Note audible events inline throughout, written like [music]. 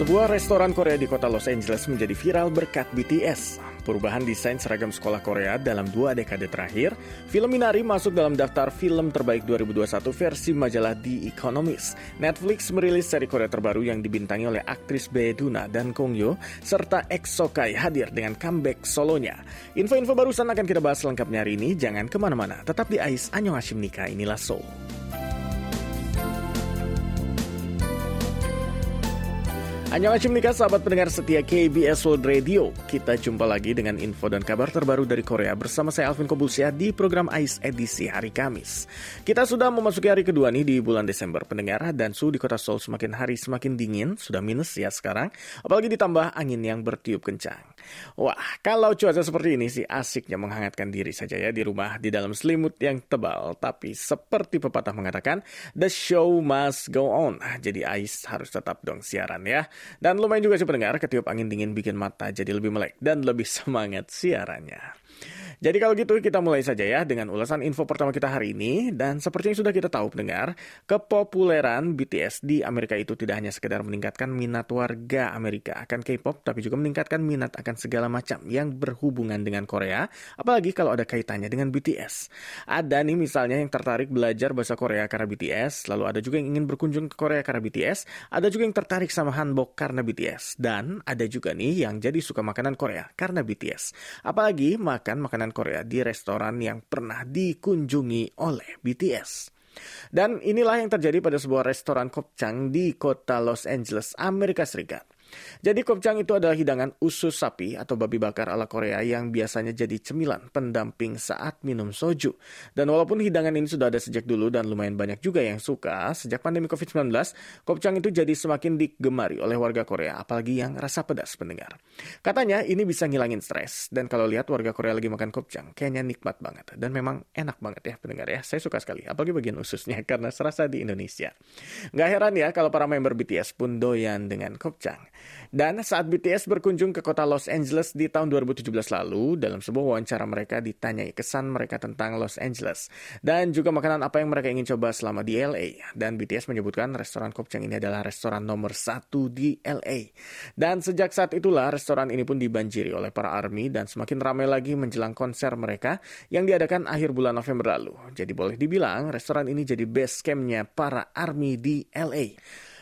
Sebuah restoran Korea di kota Los Angeles menjadi viral berkat BTS. Perubahan desain seragam sekolah Korea dalam dua dekade terakhir, film Minari masuk dalam daftar film terbaik 2021 versi majalah The Economist. Netflix merilis seri Korea terbaru yang dibintangi oleh aktris Bae Duna dan Kong Yo, serta EXO Kai hadir dengan comeback solonya. Info-info barusan akan kita bahas lengkapnya hari ini, jangan ke mana-mana. Tetap di AIS Anyong Hashim Nika, inilah Soul. Annyeonghaseyo sahabat pendengar setia KBS World Radio. Kita jumpa lagi dengan info dan kabar terbaru dari Korea bersama saya Alvin Kobulsia di program AIS edisi hari Kamis. Kita sudah memasuki hari kedua nih di bulan Desember pendengar dan suhu di kota Seoul semakin hari semakin dingin, sudah minus ya sekarang. Apalagi ditambah angin yang bertiup kencang. Wah, kalau cuaca seperti ini sih asiknya menghangatkan diri saja ya di rumah di dalam selimut yang tebal. Tapi seperti pepatah mengatakan, the show must go on. Jadi AIS harus tetap dong siaran ya. Dan lumayan juga sih pendengar, ketiup angin dingin bikin mata jadi lebih melek dan lebih [laughs] semangat siarannya. Jadi kalau gitu kita mulai saja ya dengan ulasan info pertama kita hari ini. Dan seperti yang sudah kita tahu pendengar, kepopuleran BTS di Amerika itu tidak hanya sekedar meningkatkan minat warga Amerika akan K-pop, tapi juga meningkatkan minat akan segala macam yang berhubungan dengan Korea, apalagi kalau ada kaitannya dengan BTS. Ada nih misalnya yang tertarik belajar bahasa Korea karena BTS, lalu ada juga yang ingin berkunjung ke Korea karena BTS, ada juga yang tertarik sama hanbok karena BTS, dan ada juga nih yang jadi suka makanan Korea karena BTS. Apalagi makan makanan Korea di restoran yang pernah dikunjungi oleh BTS. Dan inilah yang terjadi pada sebuah restoran kopchang di kota Los Angeles, Amerika Serikat. Jadi kopcang itu adalah hidangan usus sapi atau babi bakar ala Korea yang biasanya jadi cemilan pendamping saat minum soju. Dan walaupun hidangan ini sudah ada sejak dulu dan lumayan banyak juga yang suka, sejak pandemi COVID-19, kopcang itu jadi semakin digemari oleh warga Korea, apalagi yang rasa pedas pendengar. Katanya ini bisa ngilangin stres, dan kalau lihat warga Korea lagi makan kopcang, kayaknya nikmat banget. Dan memang enak banget ya pendengar ya, saya suka sekali, apalagi bagian ususnya [laughs] karena serasa di Indonesia. Nggak heran ya kalau para member BTS pun doyan dengan kopcang. Dan saat BTS berkunjung ke kota Los Angeles di tahun 2017 lalu, dalam sebuah wawancara mereka ditanyai kesan mereka tentang Los Angeles. Dan juga makanan apa yang mereka ingin coba selama di LA. Dan BTS menyebutkan restoran Kopchang ini adalah restoran nomor satu di LA. Dan sejak saat itulah restoran ini pun dibanjiri oleh para ARMY dan semakin ramai lagi menjelang konser mereka yang diadakan akhir bulan November lalu. Jadi boleh dibilang restoran ini jadi base campnya para ARMY di LA.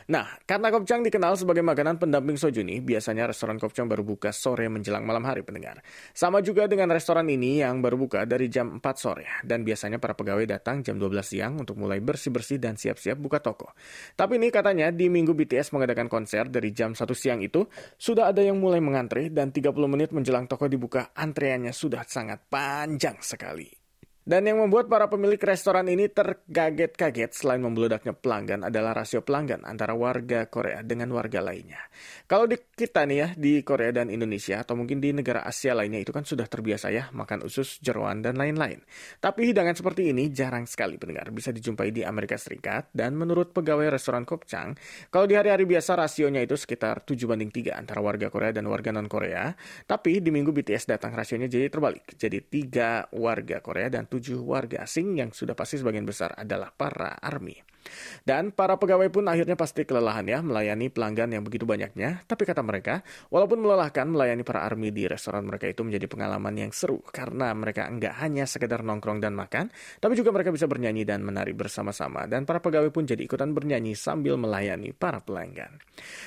Nah, karena kopcang dikenal sebagai makanan pendamping soju nih, biasanya restoran kopcang baru buka sore menjelang malam hari pendengar. Sama juga dengan restoran ini yang baru buka dari jam 4 sore. Dan biasanya para pegawai datang jam 12 siang untuk mulai bersih-bersih dan siap-siap buka toko. Tapi ini katanya di minggu BTS mengadakan konser dari jam 1 siang itu, sudah ada yang mulai mengantre dan 30 menit menjelang toko dibuka, antreannya sudah sangat panjang sekali. Dan yang membuat para pemilik restoran ini terkaget-kaget selain membeludaknya pelanggan adalah rasio pelanggan antara warga Korea dengan warga lainnya. Kalau di kita nih ya, di Korea dan Indonesia atau mungkin di negara Asia lainnya itu kan sudah terbiasa ya makan usus, jeroan, dan lain-lain. Tapi hidangan seperti ini jarang sekali pendengar bisa dijumpai di Amerika Serikat dan menurut pegawai restoran Kopchang, kalau di hari-hari biasa rasionya itu sekitar 7 banding 3 antara warga Korea dan warga non-Korea. Tapi di minggu BTS datang rasionya jadi terbalik. Jadi 3 warga Korea dan 7 warga asing yang sudah pasti sebagian besar adalah para army. Dan para pegawai pun akhirnya pasti kelelahan ya melayani pelanggan yang begitu banyaknya. Tapi kata mereka, walaupun melelahkan melayani para army di restoran mereka itu menjadi pengalaman yang seru karena mereka enggak hanya sekedar nongkrong dan makan, tapi juga mereka bisa bernyanyi dan menari bersama-sama. Dan para pegawai pun jadi ikutan bernyanyi sambil melayani para pelanggan.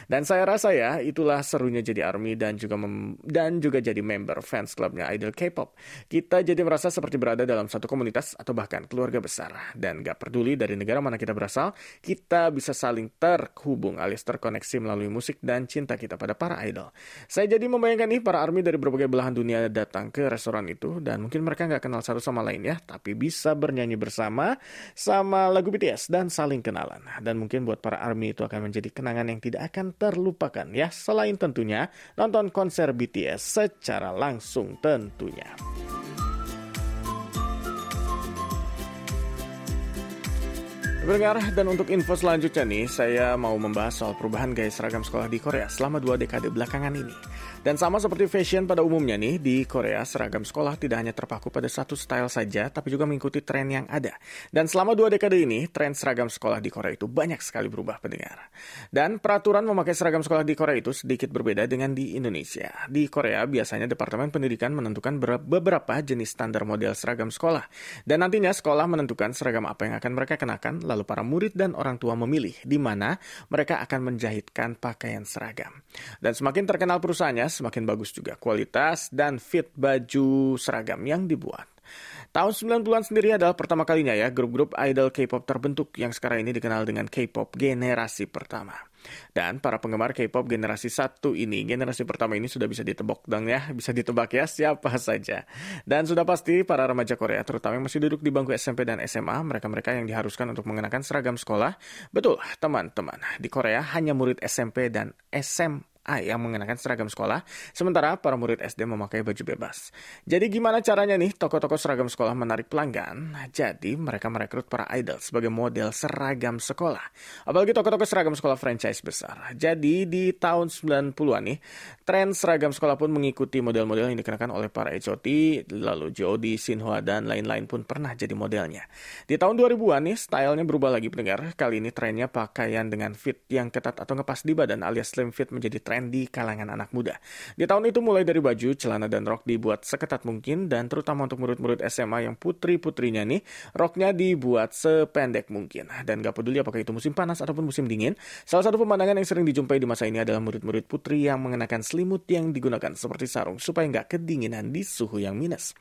Dan saya rasa ya, itulah serunya jadi army dan juga dan juga jadi member fans clubnya Idol K-pop. Kita jadi merasa seperti berada dalam satu komunitas atau bahkan keluarga besar. Dan gak peduli dari negara mana kita berasal berasal, kita bisa saling terhubung alias terkoneksi melalui musik dan cinta kita pada para idol. Saya jadi membayangkan nih para army dari berbagai belahan dunia datang ke restoran itu dan mungkin mereka nggak kenal satu sama lain ya, tapi bisa bernyanyi bersama sama lagu BTS dan saling kenalan. Dan mungkin buat para army itu akan menjadi kenangan yang tidak akan terlupakan ya, selain tentunya nonton konser BTS secara langsung tentunya. Pendengar, dan untuk info selanjutnya nih, saya mau membahas soal perubahan gaya seragam sekolah di Korea selama dua dekade belakangan ini. Dan sama seperti fashion pada umumnya nih, di Korea seragam sekolah tidak hanya terpaku pada satu style saja, tapi juga mengikuti tren yang ada. Dan selama dua dekade ini, tren seragam sekolah di Korea itu banyak sekali berubah pendengar. Dan peraturan memakai seragam sekolah di Korea itu sedikit berbeda dengan di Indonesia. Di Korea biasanya Departemen Pendidikan menentukan beberapa jenis standar model seragam sekolah. Dan nantinya sekolah menentukan seragam apa yang akan mereka kenakan, lalu para murid dan orang tua memilih di mana mereka akan menjahitkan pakaian seragam. Dan semakin terkenal perusahaannya, semakin bagus juga kualitas dan fit baju seragam yang dibuat. Tahun 90-an sendiri adalah pertama kalinya ya grup-grup idol K-pop terbentuk yang sekarang ini dikenal dengan K-pop generasi pertama. Dan para penggemar K-pop generasi satu ini, generasi pertama ini sudah bisa ditebak dong ya, bisa ditebak ya siapa saja. Dan sudah pasti para remaja Korea, terutama yang masih duduk di bangku SMP dan SMA, mereka-mereka yang diharuskan untuk mengenakan seragam sekolah. Betul, teman-teman, di Korea hanya murid SMP dan SMA A yang mengenakan seragam sekolah, sementara para murid SD memakai baju bebas. Jadi gimana caranya nih toko-toko seragam sekolah menarik pelanggan? Jadi mereka merekrut para idol sebagai model seragam sekolah. Apalagi toko-toko seragam sekolah franchise besar. Jadi di tahun 90-an nih, tren seragam sekolah pun mengikuti model-model yang dikenakan oleh para HOT, lalu Jody, Shinhwa, dan lain-lain pun pernah jadi modelnya. Di tahun 2000-an nih, stylenya berubah lagi pendengar. Kali ini trennya pakaian dengan fit yang ketat atau ngepas di badan alias slim fit menjadi tren di kalangan anak muda. Di tahun itu mulai dari baju, celana, dan rok dibuat seketat mungkin dan terutama untuk murid-murid SMA yang putri-putrinya nih, roknya dibuat sependek mungkin. Dan gak peduli apakah itu musim panas ataupun musim dingin, salah satu pemandangan yang sering dijumpai di masa ini adalah murid-murid putri yang mengenakan selimut yang digunakan seperti sarung supaya nggak kedinginan di suhu yang minus.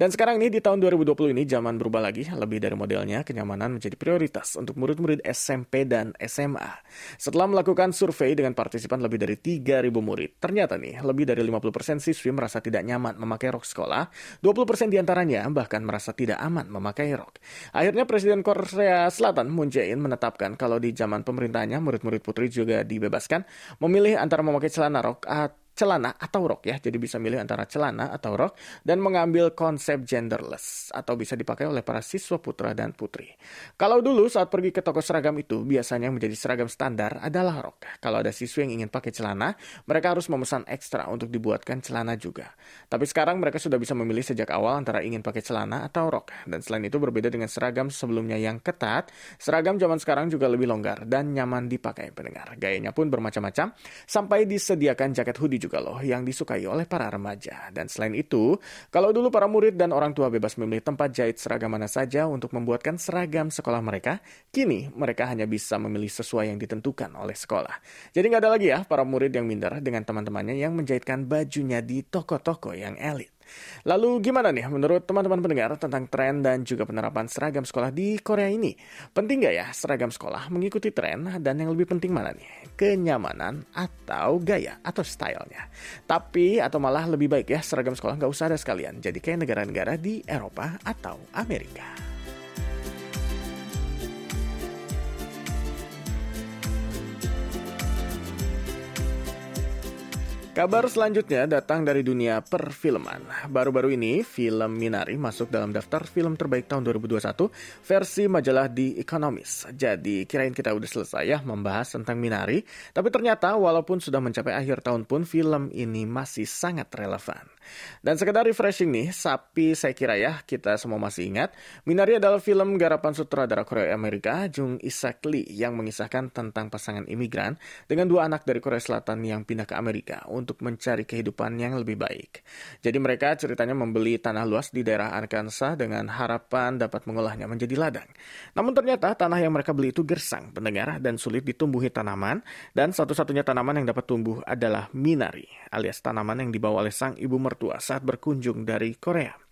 Dan sekarang ini di tahun 2020 ini zaman berubah lagi, lebih dari modelnya, kenyamanan menjadi prioritas untuk murid-murid SMP dan SMA. Setelah melakukan survei dengan partisipan lebih dari 3.000 murid. Ternyata nih, lebih dari 50% siswi merasa tidak nyaman memakai rok sekolah, 20% di antaranya bahkan merasa tidak aman memakai rok. Akhirnya Presiden Korea Selatan Moon Jae-in menetapkan kalau di zaman pemerintahnya murid-murid putri juga dibebaskan memilih antara memakai celana rok atau celana atau rok ya. Jadi bisa milih antara celana atau rok dan mengambil konsep genderless atau bisa dipakai oleh para siswa putra dan putri. Kalau dulu saat pergi ke toko seragam itu biasanya menjadi seragam standar adalah rok. Kalau ada siswa yang ingin pakai celana, mereka harus memesan ekstra untuk dibuatkan celana juga. Tapi sekarang mereka sudah bisa memilih sejak awal antara ingin pakai celana atau rok. Dan selain itu berbeda dengan seragam sebelumnya yang ketat, seragam zaman sekarang juga lebih longgar dan nyaman dipakai pendengar. Gayanya pun bermacam-macam sampai disediakan jaket hoodie juga juga loh yang disukai oleh para remaja. Dan selain itu, kalau dulu para murid dan orang tua bebas memilih tempat jahit seragam mana saja untuk membuatkan seragam sekolah mereka, kini mereka hanya bisa memilih sesuai yang ditentukan oleh sekolah. Jadi nggak ada lagi ya para murid yang minder dengan teman-temannya yang menjahitkan bajunya di toko-toko yang elit. Lalu gimana nih menurut teman-teman pendengar tentang tren dan juga penerapan seragam sekolah di Korea ini? Penting gak ya seragam sekolah mengikuti tren dan yang lebih penting mana nih? Kenyamanan atau gaya atau stylenya? Tapi atau malah lebih baik ya seragam sekolah nggak usah ada sekalian. Jadi kayak negara-negara di Eropa atau Amerika. Kabar selanjutnya datang dari dunia perfilman. Baru-baru ini, film Minari masuk dalam daftar film terbaik tahun 2021 versi majalah The Economist. Jadi, kirain kita udah selesai ya membahas tentang Minari, tapi ternyata walaupun sudah mencapai akhir tahun pun film ini masih sangat relevan. Dan sekedar refreshing nih, sapi saya kira ya kita semua masih ingat, Minari adalah film garapan sutradara Korea Amerika Jung Isak Lee yang mengisahkan tentang pasangan imigran dengan dua anak dari Korea Selatan yang pindah ke Amerika untuk mencari kehidupan yang lebih baik. Jadi mereka ceritanya membeli tanah luas di daerah Arkansas dengan harapan dapat mengolahnya menjadi ladang. Namun ternyata tanah yang mereka beli itu gersang, pendengar, dan sulit ditumbuhi tanaman, dan satu-satunya tanaman yang dapat tumbuh adalah minari, alias tanaman yang dibawa oleh sang ibu mertua saat berkunjung dari Korea.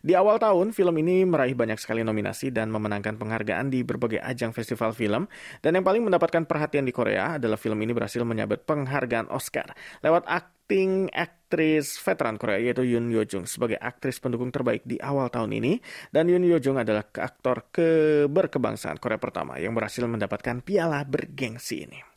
Di awal tahun, film ini meraih banyak sekali nominasi dan memenangkan penghargaan di berbagai ajang festival film. Dan yang paling mendapatkan perhatian di Korea adalah film ini berhasil menyabet penghargaan Oscar lewat akting aktris veteran Korea yaitu Yoon Yo Jung sebagai aktris pendukung terbaik di awal tahun ini. Dan Yoon Yo Jung adalah aktor ke berkebangsaan Korea pertama yang berhasil mendapatkan piala bergengsi ini.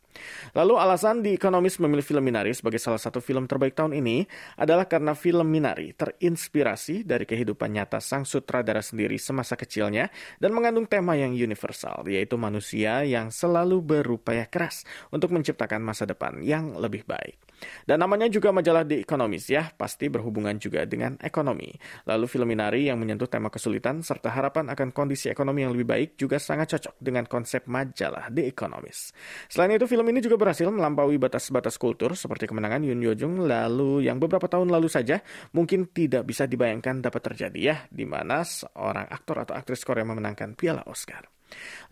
Lalu alasan di Economist memilih film Minari sebagai salah satu film terbaik tahun ini adalah karena film Minari terinspirasi dari kehidupan nyata sang sutradara sendiri semasa kecilnya dan mengandung tema yang universal, yaitu manusia yang selalu berupaya keras untuk menciptakan masa depan yang lebih baik. Dan namanya juga majalah The Economist ya, pasti berhubungan juga dengan ekonomi. Lalu film Minari yang menyentuh tema kesulitan serta harapan akan kondisi ekonomi yang lebih baik juga sangat cocok dengan konsep majalah The Economist. Selain itu, film ini juga berhasil melampaui batas-batas kultur seperti kemenangan Yoon Yo Jung lalu yang beberapa tahun lalu saja mungkin tidak bisa dibayangkan dapat terjadi ya, di mana seorang aktor atau aktris Korea memenangkan piala Oscar.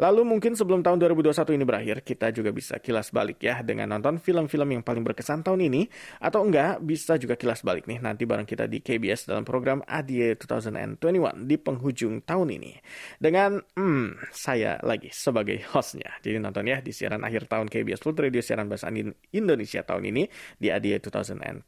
Lalu mungkin sebelum tahun 2021 ini berakhir, kita juga bisa kilas balik ya dengan nonton film-film yang paling berkesan tahun ini. Atau enggak, bisa juga kilas balik nih nanti bareng kita di KBS dalam program ADIE 2021 di penghujung tahun ini. Dengan, hmm, saya lagi sebagai hostnya. Jadi nonton ya di siaran akhir tahun KBS World Radio siaran bahasa Indonesia tahun ini di ADIE 2021.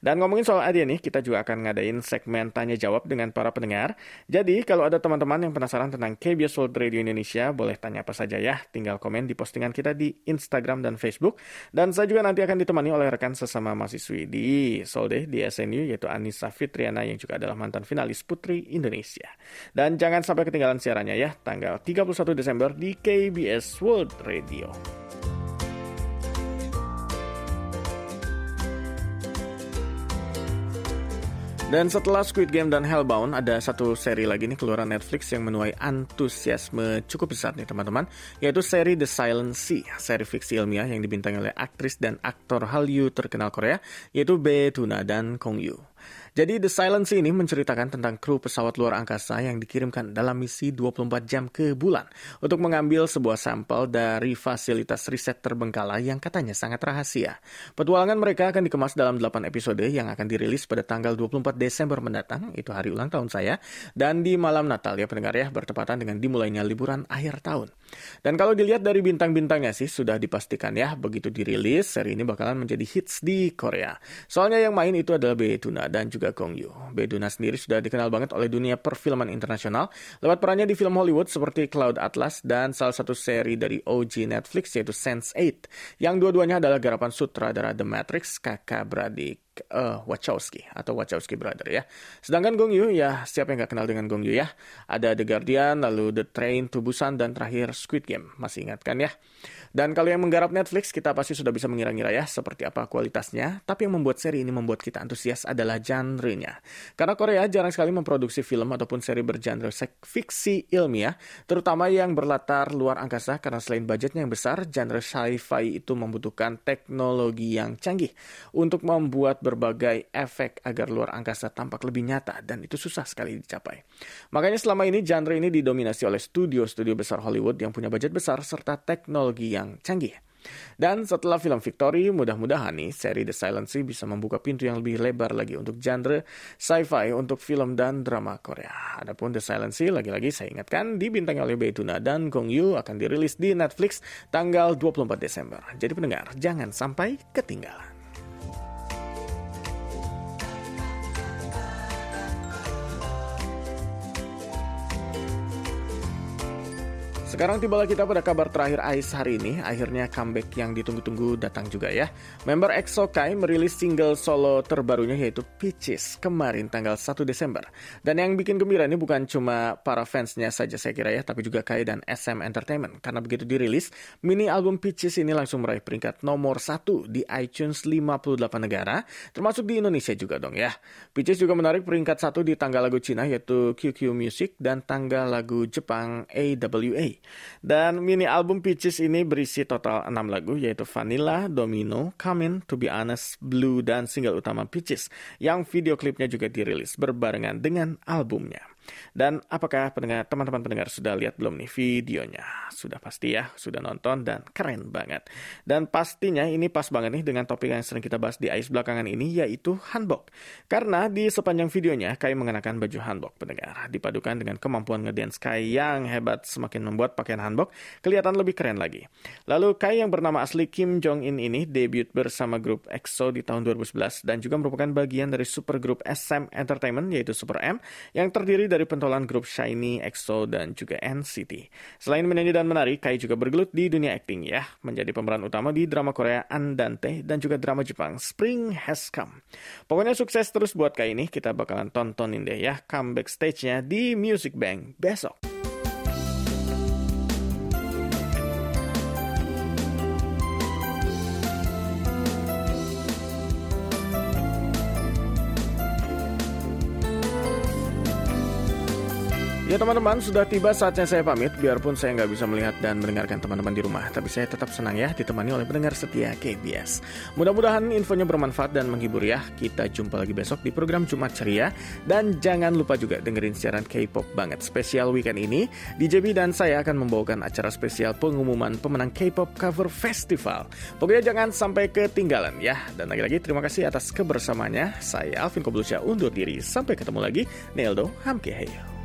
Dan ngomongin soal ADIE nih, kita juga akan ngadain segmen tanya jawab dengan para pendengar. Jadi kalau ada teman-teman yang penasaran tentang KBS World Radio Radio Indonesia. Boleh tanya apa saja ya, tinggal komen di postingan kita di Instagram dan Facebook. Dan saya juga nanti akan ditemani oleh rekan sesama mahasiswi di Solde di SNU, yaitu Anissa Fitriana yang juga adalah mantan finalis Putri Indonesia. Dan jangan sampai ketinggalan siarannya ya, tanggal 31 Desember di KBS World Radio. Dan setelah Squid Game dan Hellbound, ada satu seri lagi nih keluaran Netflix yang menuai antusiasme cukup besar nih teman-teman, yaitu seri The Silent Sea, seri fiksi ilmiah yang dibintangi oleh aktris dan aktor Hallyu terkenal Korea, yaitu Bae Tuna dan Kong Yu. Jadi The Silence ini menceritakan tentang kru pesawat luar angkasa yang dikirimkan dalam misi 24 jam ke bulan untuk mengambil sebuah sampel dari fasilitas riset terbengkalai yang katanya sangat rahasia. Petualangan mereka akan dikemas dalam 8 episode yang akan dirilis pada tanggal 24 Desember mendatang, itu hari ulang tahun saya, dan di malam Natal ya pendengar ya, bertepatan dengan dimulainya liburan akhir tahun. Dan kalau dilihat dari bintang-bintangnya sih sudah dipastikan ya, begitu dirilis, seri ini bakalan menjadi hits di Korea. Soalnya yang main itu adalah Bae Tuna dan juga Gong Yoo. Beduna sendiri sudah dikenal banget oleh dunia perfilman internasional lewat perannya di film Hollywood seperti Cloud Atlas dan salah satu seri dari OG Netflix yaitu Sense8 yang dua-duanya adalah garapan sutradara The Matrix kakak beradik uh, Wachowski atau Wachowski Brother ya. Sedangkan Gong Yu ya siapa yang nggak kenal dengan Gong Yu ya? Ada The Guardian, lalu The Train to Busan dan terakhir Squid Game. Masih ingat kan ya? Dan kalau yang menggarap Netflix kita pasti sudah bisa mengira-ngira ya seperti apa kualitasnya. Tapi yang membuat seri ini membuat kita antusias adalah genre-nya. Karena Korea jarang sekali memproduksi film ataupun seri bergenre fiksi ilmiah, terutama yang berlatar luar angkasa karena selain budgetnya yang besar, genre sci-fi itu membutuhkan teknologi yang canggih untuk membuat berbagai efek agar luar angkasa tampak lebih nyata dan itu susah sekali dicapai. Makanya selama ini genre ini didominasi oleh studio-studio besar Hollywood yang punya budget besar serta teknologi yang canggih. Dan setelah film Victory, mudah-mudahan nih seri The Silent Sea bisa membuka pintu yang lebih lebar lagi untuk genre sci-fi untuk film dan drama Korea. Adapun The Silent Sea, lagi-lagi saya ingatkan, dibintangi oleh Bae Tuna dan Gong Yoo akan dirilis di Netflix tanggal 24 Desember. Jadi pendengar, jangan sampai ketinggalan. Sekarang tibalah kita pada kabar terakhir AIS hari ini. Akhirnya comeback yang ditunggu-tunggu datang juga ya. Member EXO Kai merilis single solo terbarunya yaitu Peaches kemarin tanggal 1 Desember. Dan yang bikin gembira ini bukan cuma para fansnya saja saya kira ya, tapi juga Kai dan SM Entertainment. Karena begitu dirilis, mini album Peaches ini langsung meraih peringkat nomor 1 di iTunes 58 negara, termasuk di Indonesia juga dong ya. Peaches juga menarik peringkat 1 di tanggal lagu Cina yaitu QQ Music dan tanggal lagu Jepang AWA. Dan mini album Peaches ini berisi total 6 lagu yaitu Vanilla, Domino, Come To Be Honest, Blue, dan single utama Peaches yang video klipnya juga dirilis berbarengan dengan albumnya. Dan apakah pendengar teman-teman pendengar sudah lihat belum nih videonya? Sudah pasti ya, sudah nonton dan keren banget. Dan pastinya ini pas banget nih dengan topik yang sering kita bahas di Ais belakangan ini yaitu hanbok. Karena di sepanjang videonya Kai mengenakan baju hanbok pendengar. Dipadukan dengan kemampuan ngedance Kai yang hebat semakin membuat pakaian hanbok kelihatan lebih keren lagi. Lalu Kai yang bernama asli Kim Jong In ini debut bersama grup EXO di tahun 2011 dan juga merupakan bagian dari supergrup SM Entertainment yaitu Super M yang terdiri dari dari pentolan grup Shiny, EXO, dan juga NCT. Selain menyanyi dan menari, Kai juga bergelut di dunia akting ya, menjadi pemeran utama di drama Korea Andante dan juga drama Jepang Spring Has Come. Pokoknya sukses terus buat Kai ini, kita bakalan tontonin deh ya comeback stage-nya di Music Bank besok. Ya teman-teman, sudah tiba saatnya saya pamit. Biarpun saya nggak bisa melihat dan mendengarkan teman-teman di rumah, tapi saya tetap senang ya ditemani oleh pendengar setia KBS. Mudah-mudahan infonya bermanfaat dan menghibur ya. Kita jumpa lagi besok di program Jumat Ceria. Dan jangan lupa juga dengerin siaran K-pop banget spesial weekend ini. JB dan saya akan membawakan acara spesial pengumuman pemenang K-pop cover festival. Pokoknya jangan sampai ketinggalan ya. Dan lagi-lagi terima kasih atas kebersamaannya. Saya Alvin Koblusya undur diri. Sampai ketemu lagi. Neldo Hamkeheyo.